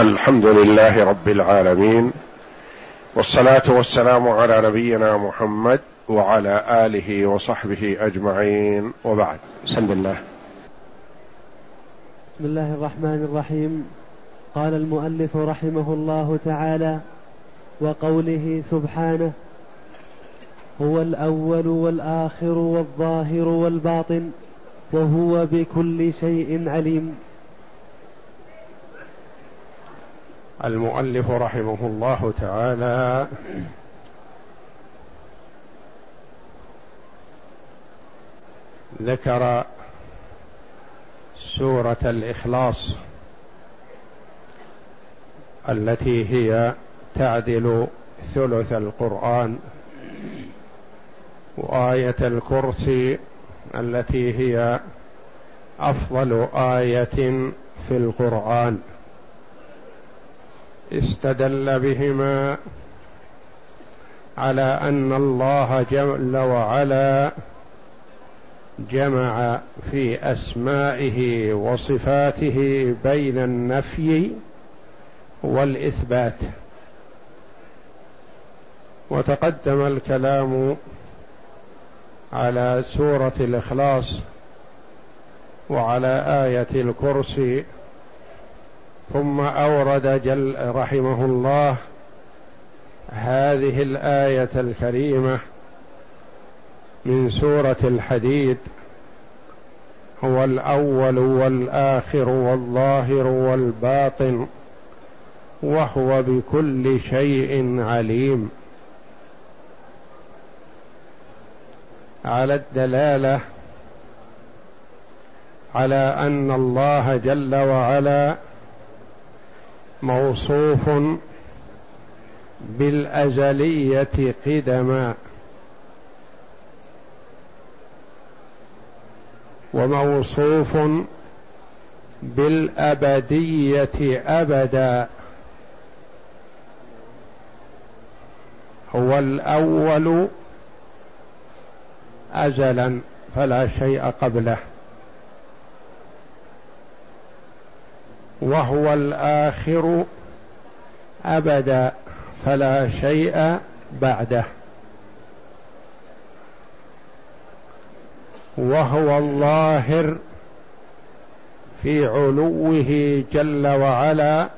الحمد لله رب العالمين والصلاة والسلام على نبينا محمد وعلى آله وصحبه أجمعين وبعد. بسم الله. بسم الله الرحمن الرحيم. قال المؤلف رحمه الله تعالى وقوله سبحانه هو الأول والآخر والظاهر والباطن وهو بكل شيء عليم. المؤلف رحمه الله تعالى. ذكر سورة الإخلاص التي هي تعدل ثلث القرآن وآية الكرسي التي هي أفضل آية في القرآن. استدل بهما على أن الله جل وعلا جمع في أسمائه وصفاته بين النفي والإثبات. وتقدم الكلام على سورة الإخلاص وعلى آية الكرسي ثم أورد جل رحمه الله هذه الآية الكريمة من سورة الحديد هو الأول والآخر والظاهر والباطن وهو بكل شيء عليم. على الدلالة على أن الله جل وعلا موصوف بالأزلية قدما. وموصوف بالأبدية أبدا. هو الأول ازلا فلا شيء قبله. وهو الآخر أبدا فلا شيء بعده. وهو الظاهر في علوه جل وعلا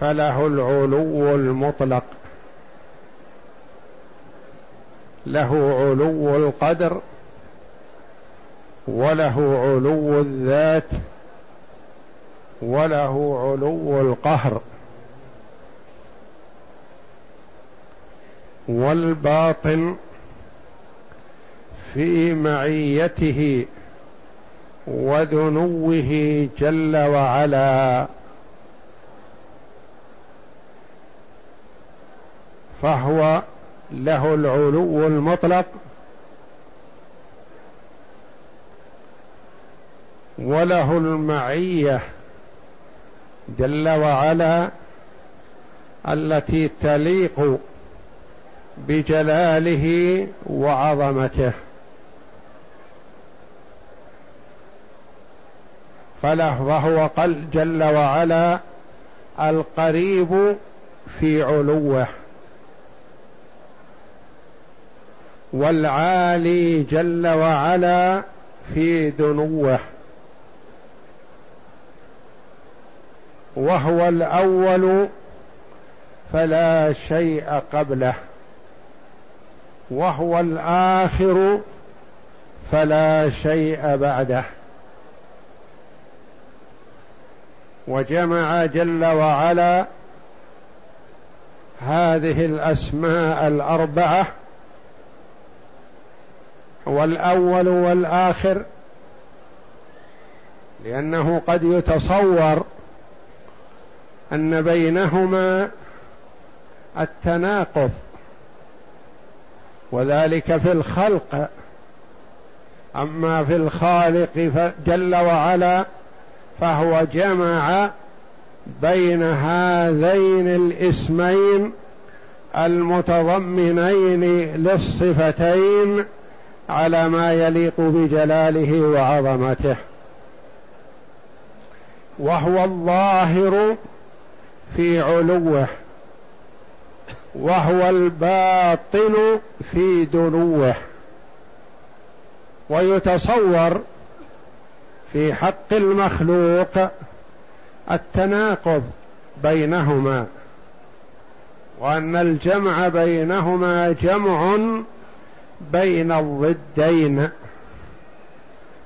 فله العلو المطلق. له علو القدر وله علو الذات. وله علو القهر. والباطن في معيته ودنوه جل وعلا. فهو له العلو المطلق. وله المعية جل وعلا التي تليق بجلاله وعظمته. فله وهو قل جل وعلا القريب في علوه. والعالي جل وعلا في دنوه. وهو الأول فلا شيء قبله وهو الآخر فلا شيء بعده. وجمع جل وعلا هذه الأسماء الأربعة هو الأول والآخر لأنه قد يتصور أن بينهما التناقض وذلك في الخلق. أما في الخالق جل وعلا فهو جمع بين هذين الاسمين المتضمنين للصفتين على ما يليق بجلاله وعظمته. وهو الظاهر في علوه وهو الباطن في دنوه ويتصور في حق المخلوق التناقض بينهما وأن الجمع بينهما جمع بين الضدين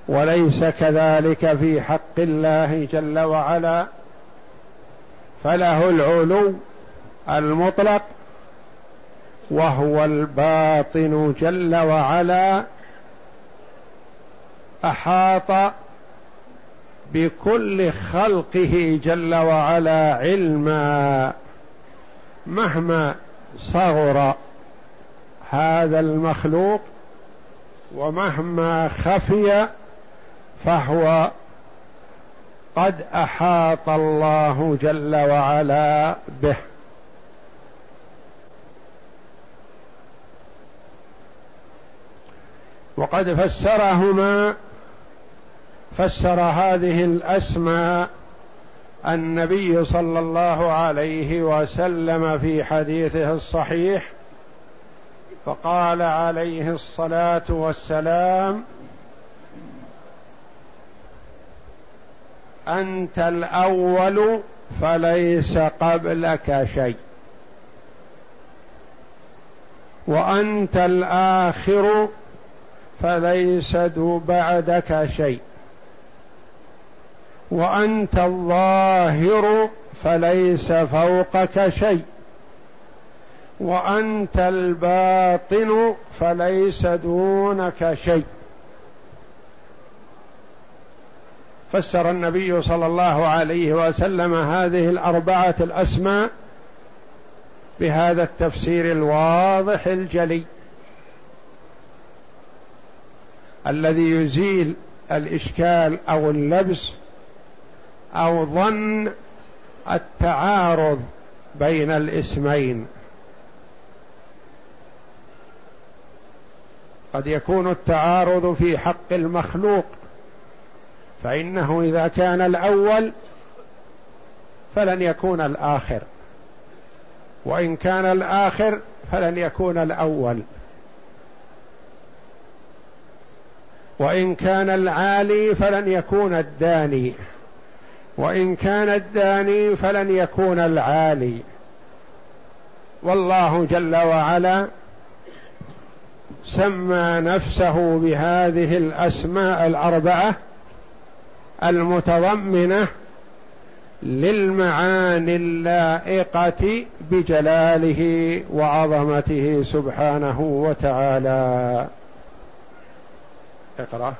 وليس كذلك في حق الله جل وعلا. فله العلو المطلق وهو الباطن جل وعلا أحاط بكل خلقه جل وعلا علما مهما صغر هذا المخلوق ومهما خفي فهو قد أحاط الله جل وعلا به. وقد فسرهما فسر هذه الأسماء النبي صلى الله عليه وسلم في حديثه الصحيح فقال عليه الصلاة والسلام أنت الأول فليس قبلك شيء. وأنت الآخر فليس بعدك شيء. وأنت الظاهر فليس فوقك شيء. وأنت الباطن فليس دونك شيء. فسر النبي صلى الله عليه وسلم هذه الأربعة الأسماء بهذا التفسير الواضح الجلي. الذي يزيل الإشكال أو اللبس أو ظن التعارض بين الاسمين. قد يكون التعارض في حق المخلوق فإنه إذا كان الأول فلن يكون الآخر. وإن كان الآخر فلن يكون الأول. وإن كان العالي فلن يكون الداني. وإن كان الداني فلن يكون العالي. والله جل وعلا سمى نفسه بهذه الأسماء الأربعة المتضمنة للمعاني اللائقة بجلاله وعظمته سبحانه وتعالى. اقرأ.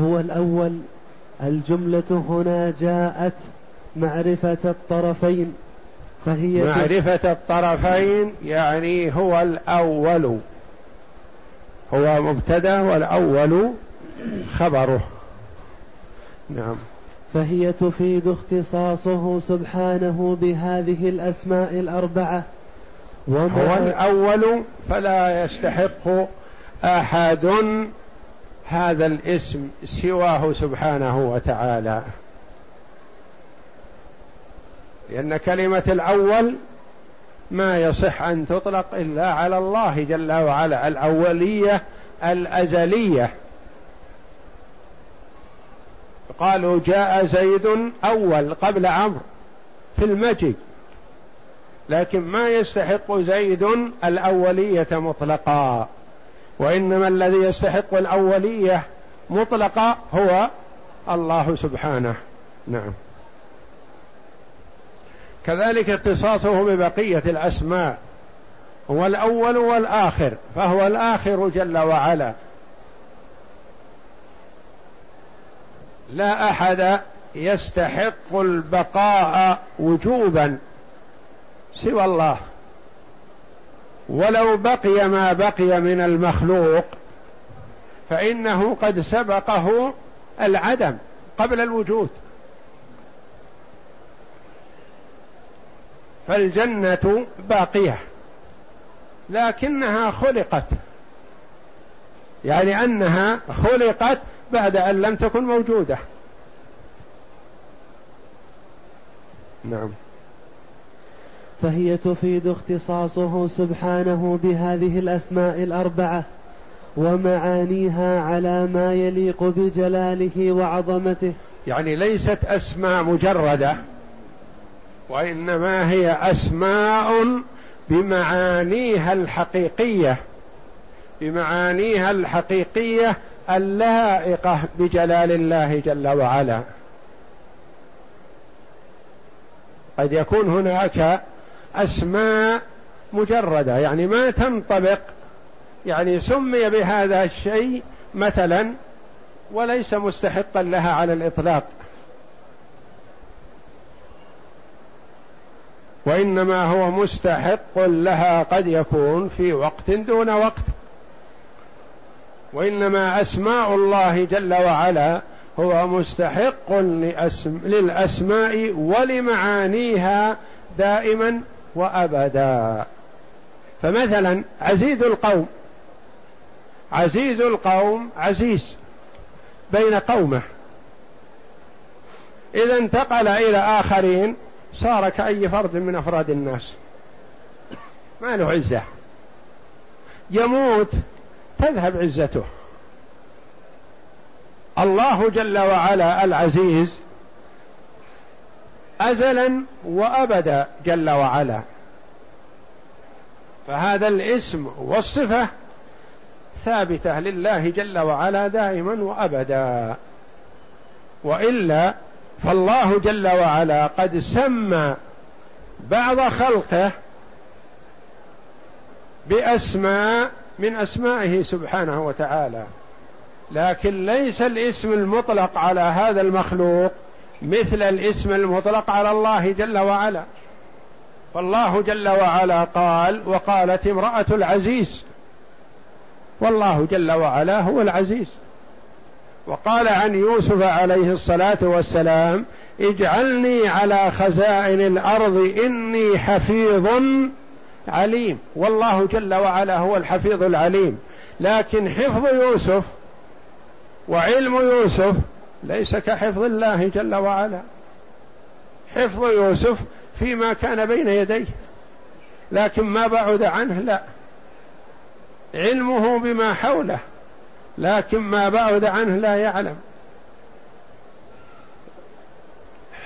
هو الأول. الجملة هنا جاءت معرفة الطرفين فهي معرفة الطرفين يعني هو الأول. هو مبتدأ والأول خبره. نعم. فهي تفيد اختصاصه سبحانه بهذه الأسماء الأربعة. وما هو الأول فلا يستحق أحد هذا الاسم سواه سبحانه وتعالى. لأن كلمة الأول ما يصح أن تطلق إلا على الله جل وعلا الأولية الأزلية. قالوا جاء زيد أول قبل عمرو في المجد لكن ما يستحق زيد الأولية مطلقا. وإنما الذي يستحق الأولية مطلقا هو الله سبحانه. نعم. كذلك اختصاصه ببقية الأسماء هو الأول والآخر فهو الآخر جل وعلا. لا أحد يستحق البقاء وجوبا سوى الله. ولو بقي ما بقي من المخلوق فإنه قد سبقه العدم قبل الوجود. فالجنة باقية. لكنها خلقت. يعني أنها خلقت بعد أن لم تكن موجودة. نعم. فهي تفيد اختصاصه سبحانه بهذه الأسماء الأربعة ومعانيها على ما يليق بجلاله وعظمته. يعني ليست أسماء مجردة. وإنما هي أسماء بمعانيها الحقيقية بمعانيها الحقيقية اللائقة بجلال الله جل وعلا. قد يكون هناك أسماء مجردة يعني ما تنطبق يعني سمي بهذا الشيء مثلا وليس مستحقا لها على الإطلاق. وإنما هو مستحق لها قد يكون في وقت دون وقت. وإنما أسماء الله جل وعلا هو مستحق للأسماء ولمعانيها دائما وأبدا. فمثلا عزيز القوم عزيز القوم عزيز بين قومه. إذا انتقل إلى آخرين صار كأي فرد من أفراد الناس. ما له عزة. يموت تذهب عزته. الله جل وعلا العزيز أزلا وأبدا جل وعلا. فهذا الاسم والصفة ثابتة لله جل وعلا دائما وأبدا. وإلا فالله جل وعلا قد سمى بعض خلقه بأسماء من أسمائه سبحانه وتعالى. لكن ليس الاسم المطلق على هذا المخلوق مثل الاسم المطلق على الله جل وعلا. فالله جل وعلا قال وقالت امرأة العزيز. والله جل وعلا هو العزيز. وقال عن يوسف عليه الصلاة والسلام اجعلني على خزائن الأرض إني حفيظ عليم. والله جل وعلا هو الحفيظ العليم. لكن حفظ يوسف وعلم يوسف ليس كحفظ الله جل وعلا. حفظ يوسف فيما كان بين يديه لكن ما بعد عنه لا. علمه بما حوله. لكن ما بعد عنه لا يعلم.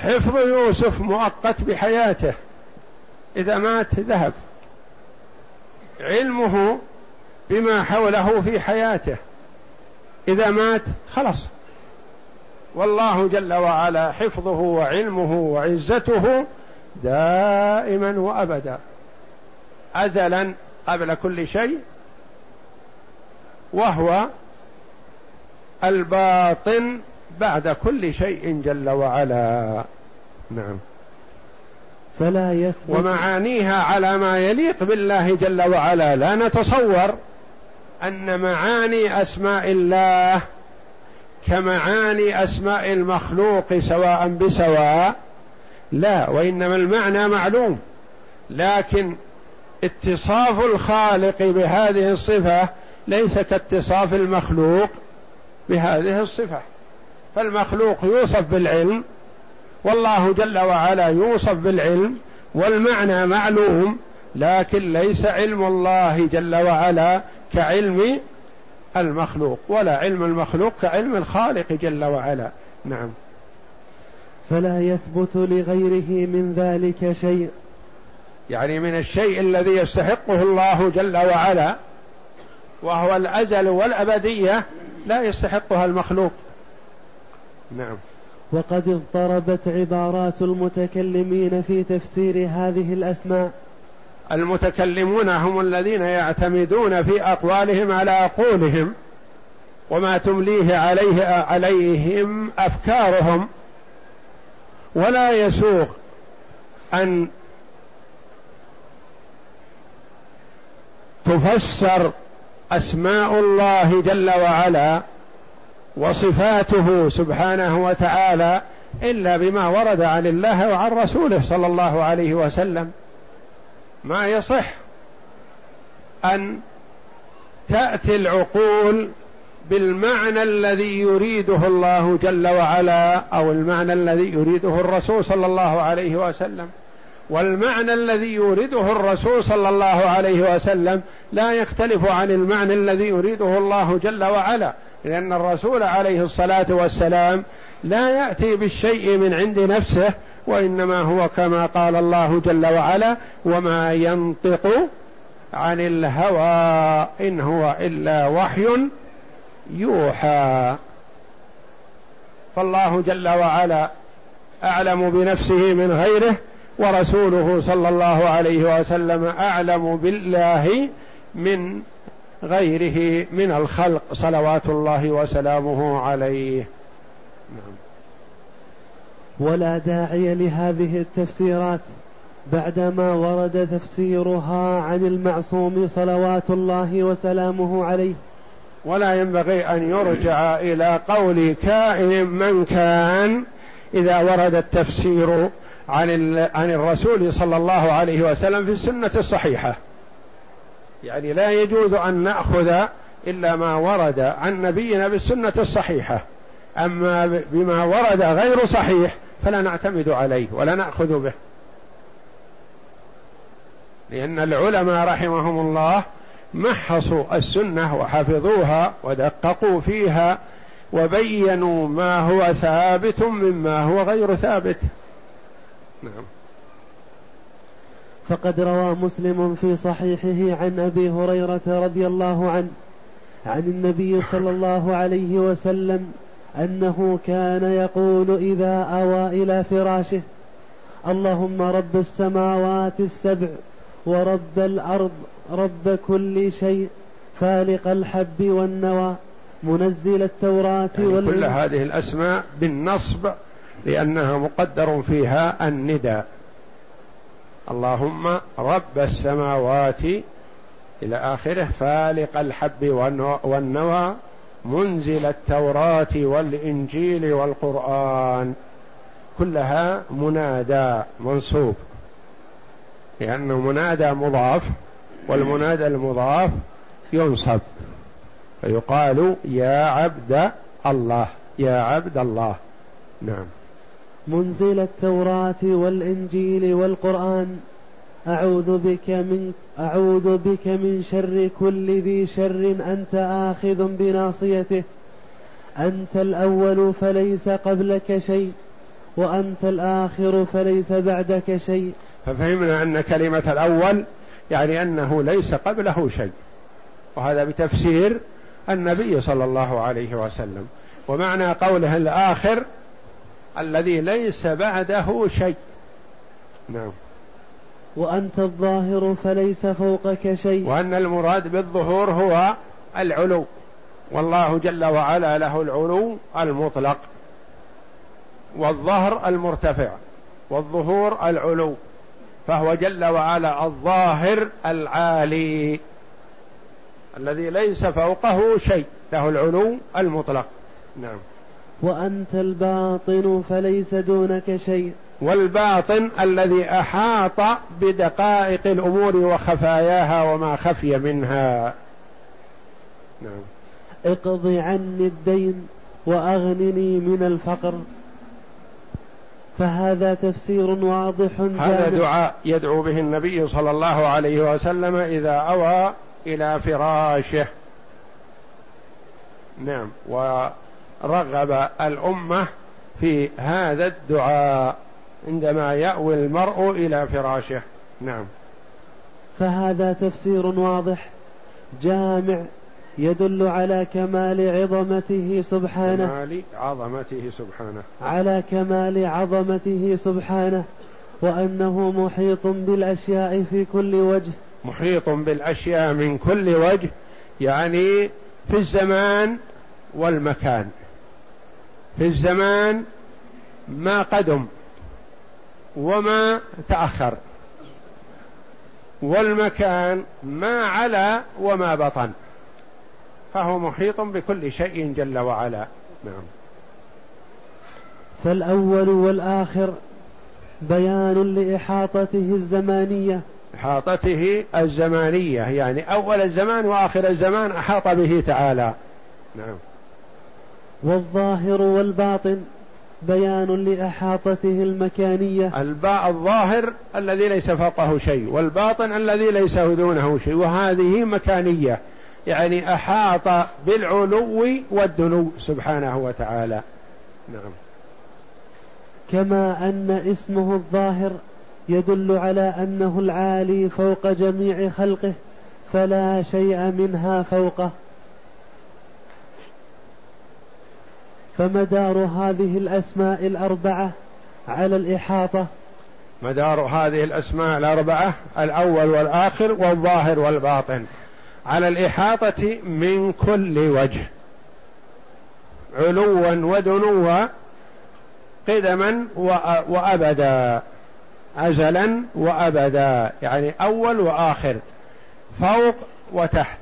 حفظ يوسف مؤقت بحياته. إذا مات ذهب. علمه بما حوله في حياته. إذا مات خلص والله جل وعلا حفظه وعلمه وعزته دائما وأبدا. أزلا قبل كل شيء. وهو الباطن بعد كل شيء جل وعلا. نعم. فلا يثبت ومعانيها على ما يليق بالله جل وعلا. لا نتصور أن معاني أسماء الله كمعاني أسماء المخلوق سواء بسواء لا وإنما المعنى معلوم. لكن اتصاف الخالق بهذه الصفة ليس كاتصاف المخلوق. بهذه الصفة. فالمخلوق يوصف بالعلم والله جل وعلا يوصف بالعلم والمعنى معلوم لكن ليس علم الله جل وعلا كعلم المخلوق ولا علم المخلوق كعلم الخالق جل وعلا. نعم. فلا يثبت لغيره من ذلك شيء. يعني من الشيء الذي يستحقه الله جل وعلا وهو الأزل والأبدية لا يستحقها المخلوق. نعم. وقد اضطربت عبارات المتكلمين في تفسير هذه الأسماء. المتكلمون هم الذين يعتمدون في أقوالهم على عقولهم وما تمليه عليه عليهم أفكارهم. ولا يسوغ أن تفسر أسماء الله جل وعلا وصفاته سبحانه وتعالى إلا بما ورد عن الله وعن رسوله صلى الله عليه وسلم. ما يصح أن تأتي العقول بالمعنى الذي يريده الله جل وعلا أو المعنى الذي يريده الرسول صلى الله عليه وسلم. والمعنى الذي يريده الرسول صلى الله عليه وسلم لا يختلف عن المعنى الذي يريده الله جل وعلا لأن الرسول عليه الصلاة والسلام لا يأتي بالشيء من عند نفسه وإنما هو كما قال الله جل وعلا وما ينطق عن الهوى إن هو إلا وحي يوحى فالله جل وعلا أعلم بنفسه من غيره ورسوله صلى الله عليه وسلم أعلم بالله من غيره من الخلق صلوات الله وسلامه عليه نعم. ولا داعي لهذه التفسيرات بعدما ورد تفسيرها عن المعصوم صلوات الله وسلامه عليه ولا ينبغي أن يرجع إلى قول كائن من كان إذا ورد التفسير عن عن الرسول صلى الله عليه وسلم في السنة الصحيحة. يعني لا يجوز أن نأخذ إلا ما ورد عن نبينا بالسنة الصحيحة. أما بما ورد غير صحيح فلا نعتمد عليه ولا نأخذ به. لأن العلماء رحمهم الله محصوا السنة وحفظوها ودققوا فيها وبينوا ما هو ثابت مما هو غير ثابت. نعم فقد روى مسلم في صحيحه عن أبي هريرة رضي الله عنه عن النبي صلى الله عليه وسلم أنه كان يقول إذا أوى إلى فراشه اللهم رب السماوات السبع ورب الأرض رب كل شيء فالق الحب والنوى منزل التوراة يعني. كل هذه الأسماء بالنصب لأنها مقدر فيها الندى اللهم رب السماوات إلى آخره فالق الحب والنوى منزل التوراة والإنجيل والقرآن. كلها منادى منصوب. لأنه منادى مضاف والمنادى المضاف ينصب. فيقال يا عبد الله يا عبد الله. نعم. منزل التوراة والإنجيل والقرآن. أعوذ بك من أعوذ بك من شر كل ذي شر. أنت آخذ بناصيته. أنت الأول فليس قبلك شيء وأنت الآخر فليس بعدك شيء. ففهمنا أن كلمة الأول يعني أنه ليس قبله شيء. وهذا بتفسير النبي صلى الله عليه وسلم. ومعنى قوله الآخر الذي ليس بعده شيء. نعم. وأنت الظاهر فليس فوقك شيء. وأن المراد بالظهور هو العلو. والله جل وعلا له العلو المطلق. والظهر المرتفع. والظهور العلو. فهو جل وعلا الظاهر العالي. الذي ليس فوقه شيء. له العلو المطلق. نعم. وأنت الباطن فليس دونك شيء. والباطن الذي أحاط بدقائق الأمور وخفاياها وما خفي منها. نعم. اقض عني الدين وأغنني من الفقر. فهذا تفسير واضح هذا دعاء يدعو به النبي صلى الله عليه وسلم إذا أوى إلى فراشه. نعم. ورغب الأمة في هذا الدعاء عندما يأوي المرء إلى فراشه. نعم. فهذا تفسير واضح. جامع يدل على كمال عظمته سبحانه. كمال عظمته سبحانه. على كمال عظمته سبحانه. وأنه محيط بالأشياء في كل وجه. محيط بالأشياء من كل وجه يعني في الزمان والمكان. في الزمان ما قدم وما تأخر والمكان ما علا وما بطن فهو محيط بكل شيء جل وعلا. نعم. فالأول والآخر بيان لإحاطته الزمانية. إحاطته الزمانية يعني أول الزمان وآخر الزمان أحاط به تعالى. نعم. والظاهر والباطن بيان لإحاطته المكانية. الباء الظاهر الذي ليس فوقه شيء والباطن الذي ليس دونه شيء وهذه مكانية. يعني أحاط بالعلو والدنو سبحانه وتعالى. نعم. كما أن اسمه الظاهر يدل على أنه العالي فوق جميع خلقه فلا شيء منها فوقه. فمدار هذه الأسماء الأربعة على الإحاطة. مدار هذه الأسماء الأربعة الأول والآخر والظاهر والباطن. على الإحاطة من كل وجه. علوا ودنوا قدما وأبدا. أزلا وأبدا. يعني أول وآخر. فوق وتحت.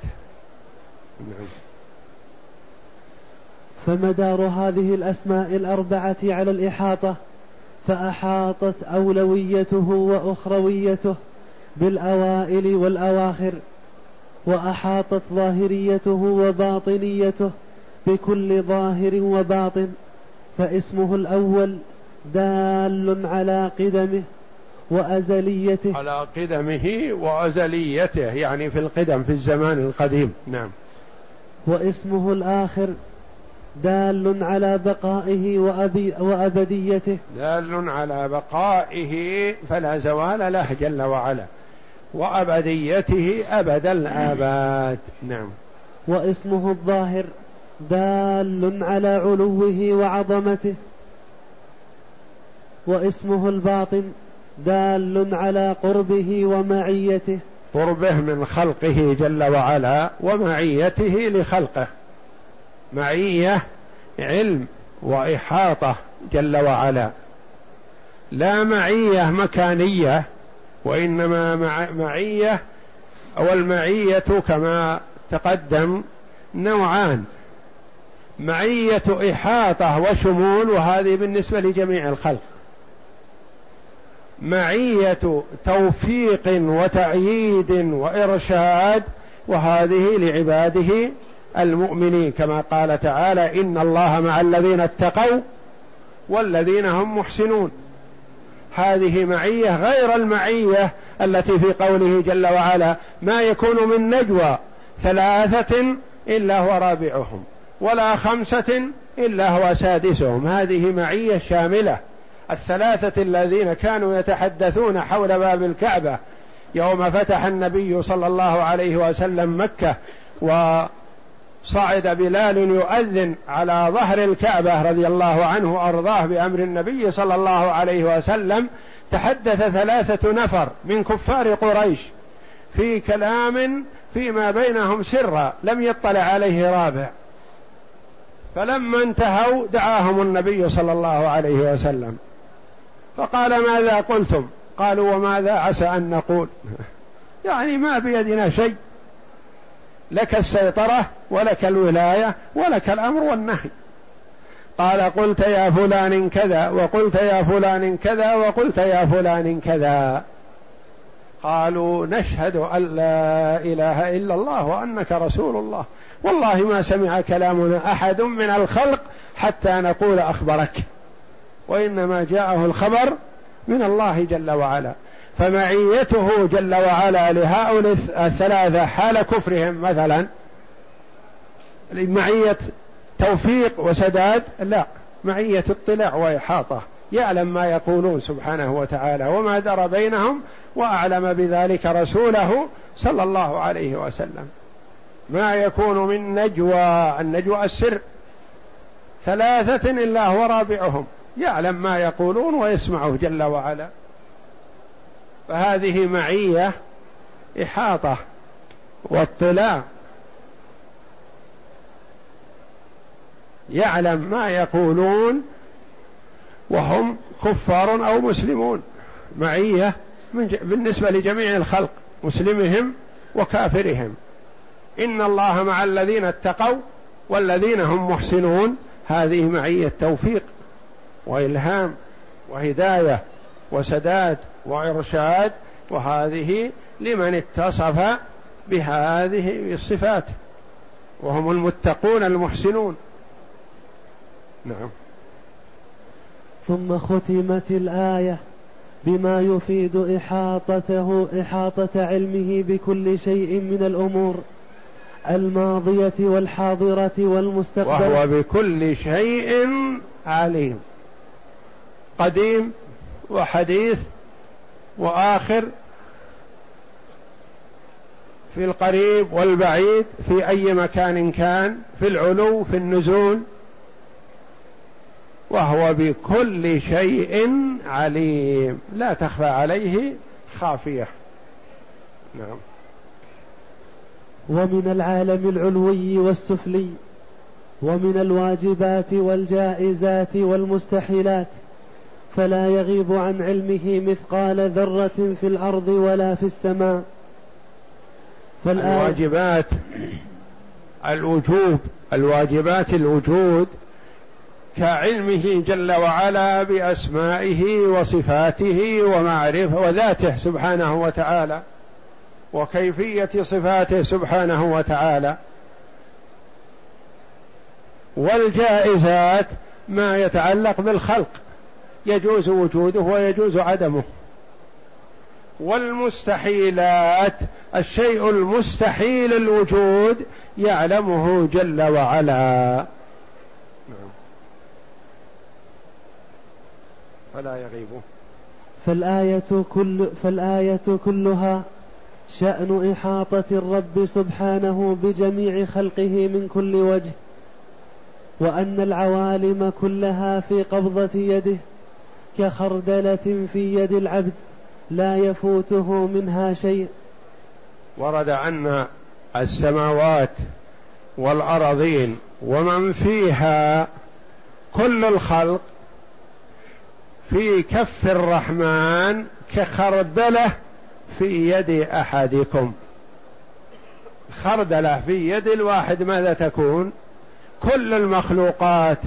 نعم. فمدار هذه الأسماء الأربعة على الإحاطة؟ فأحاطت أولويته وأخرويته بالأوائل والأواخر وأحاطت ظاهريته وباطنيته بكل ظاهر وباطن فاسمه الأول دال على قدمه وأزليته. على قدمه وأزليته يعني في القدم في الزمان القديم. نعم. واسمه الآخر دال على بقائه وأبي وأبديته. دال على بقائه فلا زوال له جل وعلا. وأبديته أبد الآباد. نعم. واسمه الظاهر دال على علوه وعظمته. واسمه الباطن دال على قربه ومعيته. قربه من خلقه جل وعلا ومعيته لخلقه. معية علم وإحاطة جل وعلا. لا معية مكانية وإنما معية أو المعيه كما تقدم نوعان. معية إحاطة وشمول وهذه بالنسبة لجميع الخلق. معية توفيق وتأييد وإرشاد وهذه لعباده المؤمنين كما قال تعالى إن الله مع الذين اتقوا والذين هم محسنون. هذه معية غير المعية التي في قوله جل وعلا ما يكون من نجوى ثلاثة إلا هو رابعهم ولا خمسة إلا هو سادسهم. هذه معية شاملة. الثلاثة الذين كانوا يتحدثون حول باب الكعبة. يوم فتح النبي صلى الله عليه وسلم مكة وصعد بلال يؤذن على ظهر الكعبة رضي الله عنه وأرضاه بأمر النبي صلى الله عليه وسلم تحدث ثلاثة نفر من كفار قريش في كلام فيما بينهم سرا لم يطلع عليه رابع. فلما انتهوا دعاهم النبي صلى الله عليه وسلم. فقال ماذا قلتم؟ قالوا وماذا عسى أن نقول؟ يعني ما بيدنا شيء. لك السيطرة ولك الولاية ولك الأمر والنهي. قال قلت يا فلان كذا وقلت يا فلان كذا وقلت يا فلان كذا. قالوا نشهد أن لا إله إلا الله وأنك رسول الله. والله ما سمع كلامنا أحد من الخلق حتى نقول أخبرك. وإنما جاءه الخبر من الله جل وعلا. فمعيته جل وعلا لهؤلاء الثلاثة حال كفرهم مثلا. معية توفيق وسداد لا. معية اطلاع وإحاطة. يعلم ما يقولون سبحانه وتعالى وما درى بينهم وأعلم بذلك رسوله صلى الله عليه وسلم. ما يكون من نجوى النجوى السر. ثلاثة إلا هو رابعهم. يعلم ما يقولون ويسمعه جل وعلا. فهذه معية إحاطة واطلاع. يعلم ما يقولون وهم كفار أو مسلمون. معية من بالنسبة لجميع الخلق مسلمهم وكافرهم. إن الله مع الذين اتقوا والذين هم محسنون. هذه معية توفيق وإلهام وهداية وسداد وإرشاد وهذه لمن اتصف بهذه الصفات وهم المتقون المحسنون. نعم. ثم ختمت الآية بما يفيد إحاطته إحاطة علمه بكل شيء من الأمور الماضية والحاضرة والمستقبل. وهو بكل شيء عليم. قديم وحديث وآخر في القريب والبعيد في أي مكان كان في العلو في النزول وهو بكل شيء عليم. لا تخفى عليه خافية. نعم. ومن العالم العلوي والسفلي ومن الواجبات والجائزات والمستحيلات فلا يغيب عن علمه مثقال ذرة في الأرض ولا في السماء. الواجبات الوجوب الواجبات الوجود كعلمه جل وعلا بأسمائه وصفاته ومعرفة وذاته سبحانه وتعالى وكيفية صفاته سبحانه وتعالى. والجائزات ما يتعلق بالخلق. يجوز وجوده ويجوز عدمه. والمستحيلات الشيء المستحيل الوجود يعلمه جل وعلا. فلا يغيب. فالآية كل فالآية كلها شأن إحاطة الرب سبحانه بجميع خلقه من كل وجه وأن العوالم كلها في قبضة يده كخردلة في يد العبد لا يفوته منها شيء. ورد أن السماوات والأراضين ومن فيها كل الخلق في كف الرحمن كخردلة في يد أحدكم. خردلة في يد الواحد ماذا تكون؟ كل المخلوقات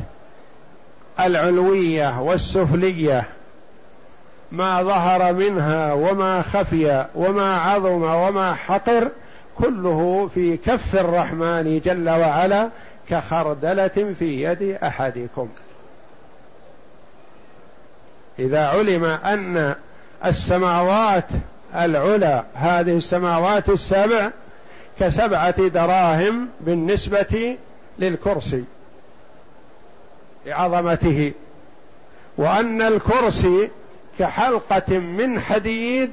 العلوية والسفلية ما ظهر منها وما خفي وما عظم وما حقر كله في كف الرحمن جل وعلا كخردلة في يد أحدكم. إذا علم أن السماوات العلى هذه السماوات السبع كسبعة دراهم بالنسبة للكرسي. لعظمته وأن الكرسي كحلقة من حديد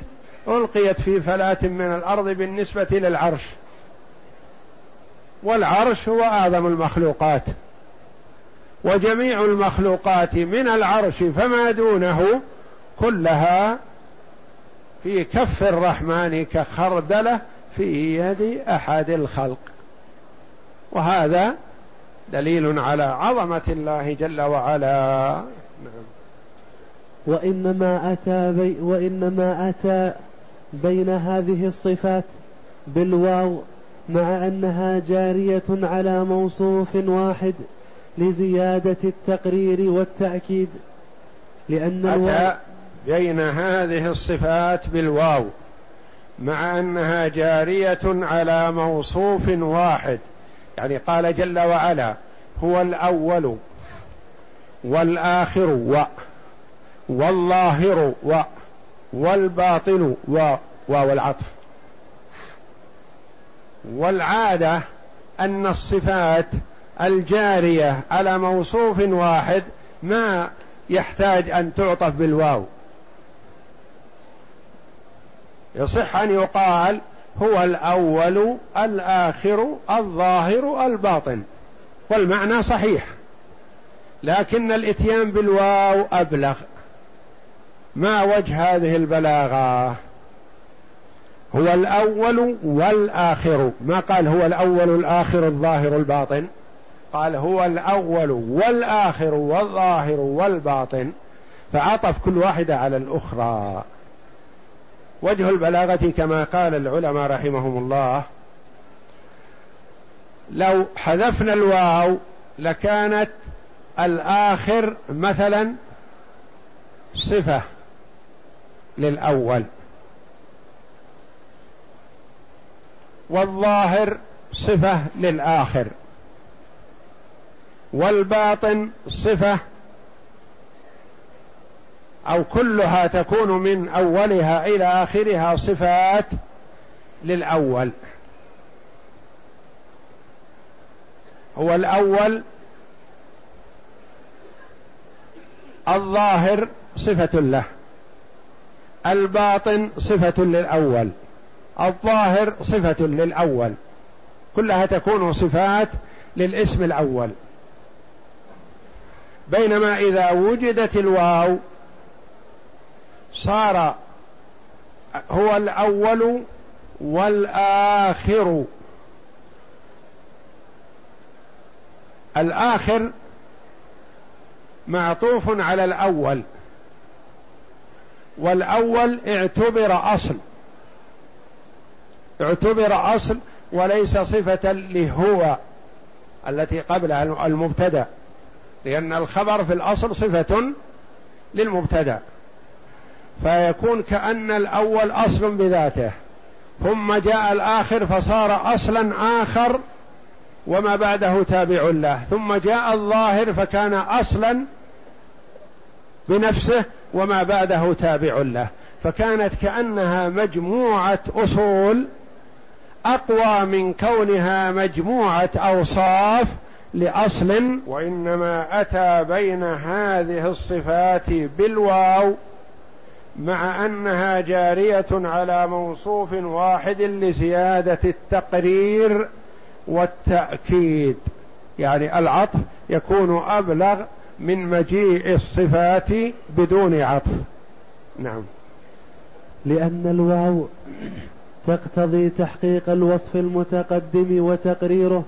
ألقيت في فلاة من الأرض بالنسبة للعرش. والعرش هو أعظم المخلوقات وجميع المخلوقات من العرش فما دونه كلها في كف الرحمن كخردلة في يد أحد الخلق. وهذا دليل على عظمة الله جل وعلا نعم. وإنما أتى بي وإنما أتى بين هذه الصفات بالواو مع أنها جارية على موصوف واحد لزيادة التقرير والتأكيد لأن أتى بين هذه الصفات بالواو مع أنها جارية على موصوف واحد يعني قال جل وعلا هو الأول والآخر و والظاهر و والباطن و واو العطف والعادة أن الصفات الجارية على موصوف واحد ما يحتاج أن تعطف بالواو. يصح أن يقال هو الأول الآخر الظاهر الباطن. والمعنى صحيح. لكن الإتيان بالواو أبلغ. ما وجه هذه البلاغة؟ هو الأول والآخر. ما قال هو الأول الآخر الظاهر الباطن؟ قال هو الأول والآخر والظاهر والباطن. فعطف كل واحدة على الأخرى. وجه البلاغة كما قال العلماء رحمهم الله لو حذفنا الواو لكانت الآخر مثلا صفة للأول. والظاهر صفة للآخر. والباطن صفة أو كلها تكون من أولها إلى آخرها صفات للأول. هو الأول الظاهر صفة له الباطن صفة للأول الظاهر صفة للأول. كلها تكون صفات للاسم الأول. بينما إذا وجدت الواو صار هو الأول والآخر. الآخر معطوف على الأول والأول اعتبر أصل اعتبر أصل وليس صفة لهو التي قبلها المبتدأ لأن الخبر في الأصل صفة للمبتدأ. فيكون كأن الأول أصل بذاته ثم جاء الآخر فصار أصلا آخر وما بعده تابع له. ثم جاء الظاهر فكان أصلا بنفسه وما بعده تابع له. فكانت كأنها مجموعة أصول أقوى من كونها مجموعة أوصاف لأصل وإنما أتى بين هذه الصفات بالواو. مع أنها جارية على موصوف واحد لزيادة التقرير والتأكيد. يعني العطف يكون أبلغ من مجيء الصفات بدون عطف. نعم. لأن الواو تقتضي تحقيق الوصف المتقدم وتقريره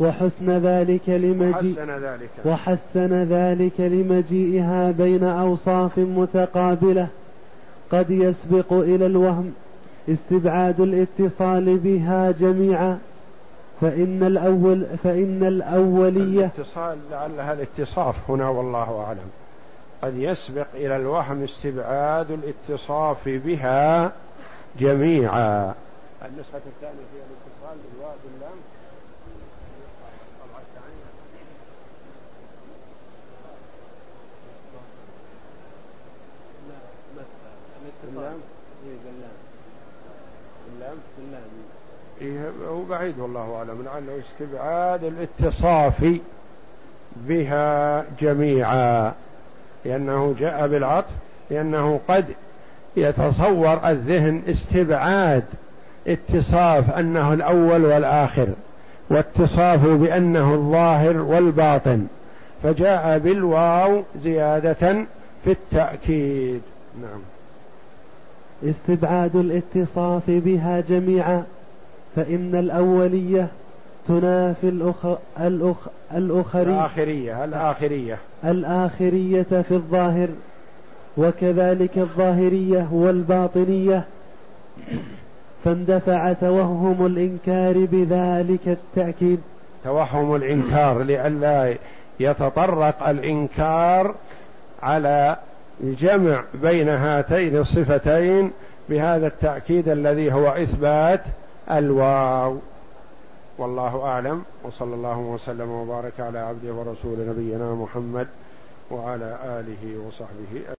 وحسن ذلك لمجيء وحسن ذلك. وحسن ذلك لمجيئها بين أوصاف متقابلة. قد يسبق إلى الوهم استبعاد الاتصال بها جميعا. فإن الأول فإن الأولية الاتصال لعلها الاتصاف هنا والله أعلم. قد يسبق إلى الوهم استبعاد الاتصاف بها جميعا. النسخة الثانية فيها الاتصال بالواو باللام. اللام إيه اللام اللام اللام إيه هو بعيد والله أعلم لعله استبعاد الاتصاف بها جميعا. لأنه جاء بالعطف لأنه قد يتصور الذهن استبعاد اتصاف أنه الأول والآخر واتصاف بأنه الظاهر والباطن. فجاء بالواو زيادة في التأكيد. نعم. استبعاد الاتصاف بها جميعا فإن الأولية تنافي الأخ... الأخ... الأخرية الآخرية الآخرية. الآخرية في الظاهر وكذلك الظاهرية والباطنية. فاندفع توهم الإنكار بذلك التأكيد. توهم الإنكار لئلا يتطرق الإنكار على الجمع بين هاتين الصفتين بهذا التأكيد الذي هو إثبات الواو. والله أعلم. وصلى الله وسلم وبارك على عبده ورسول نبينا محمد وعلى آله وصحبه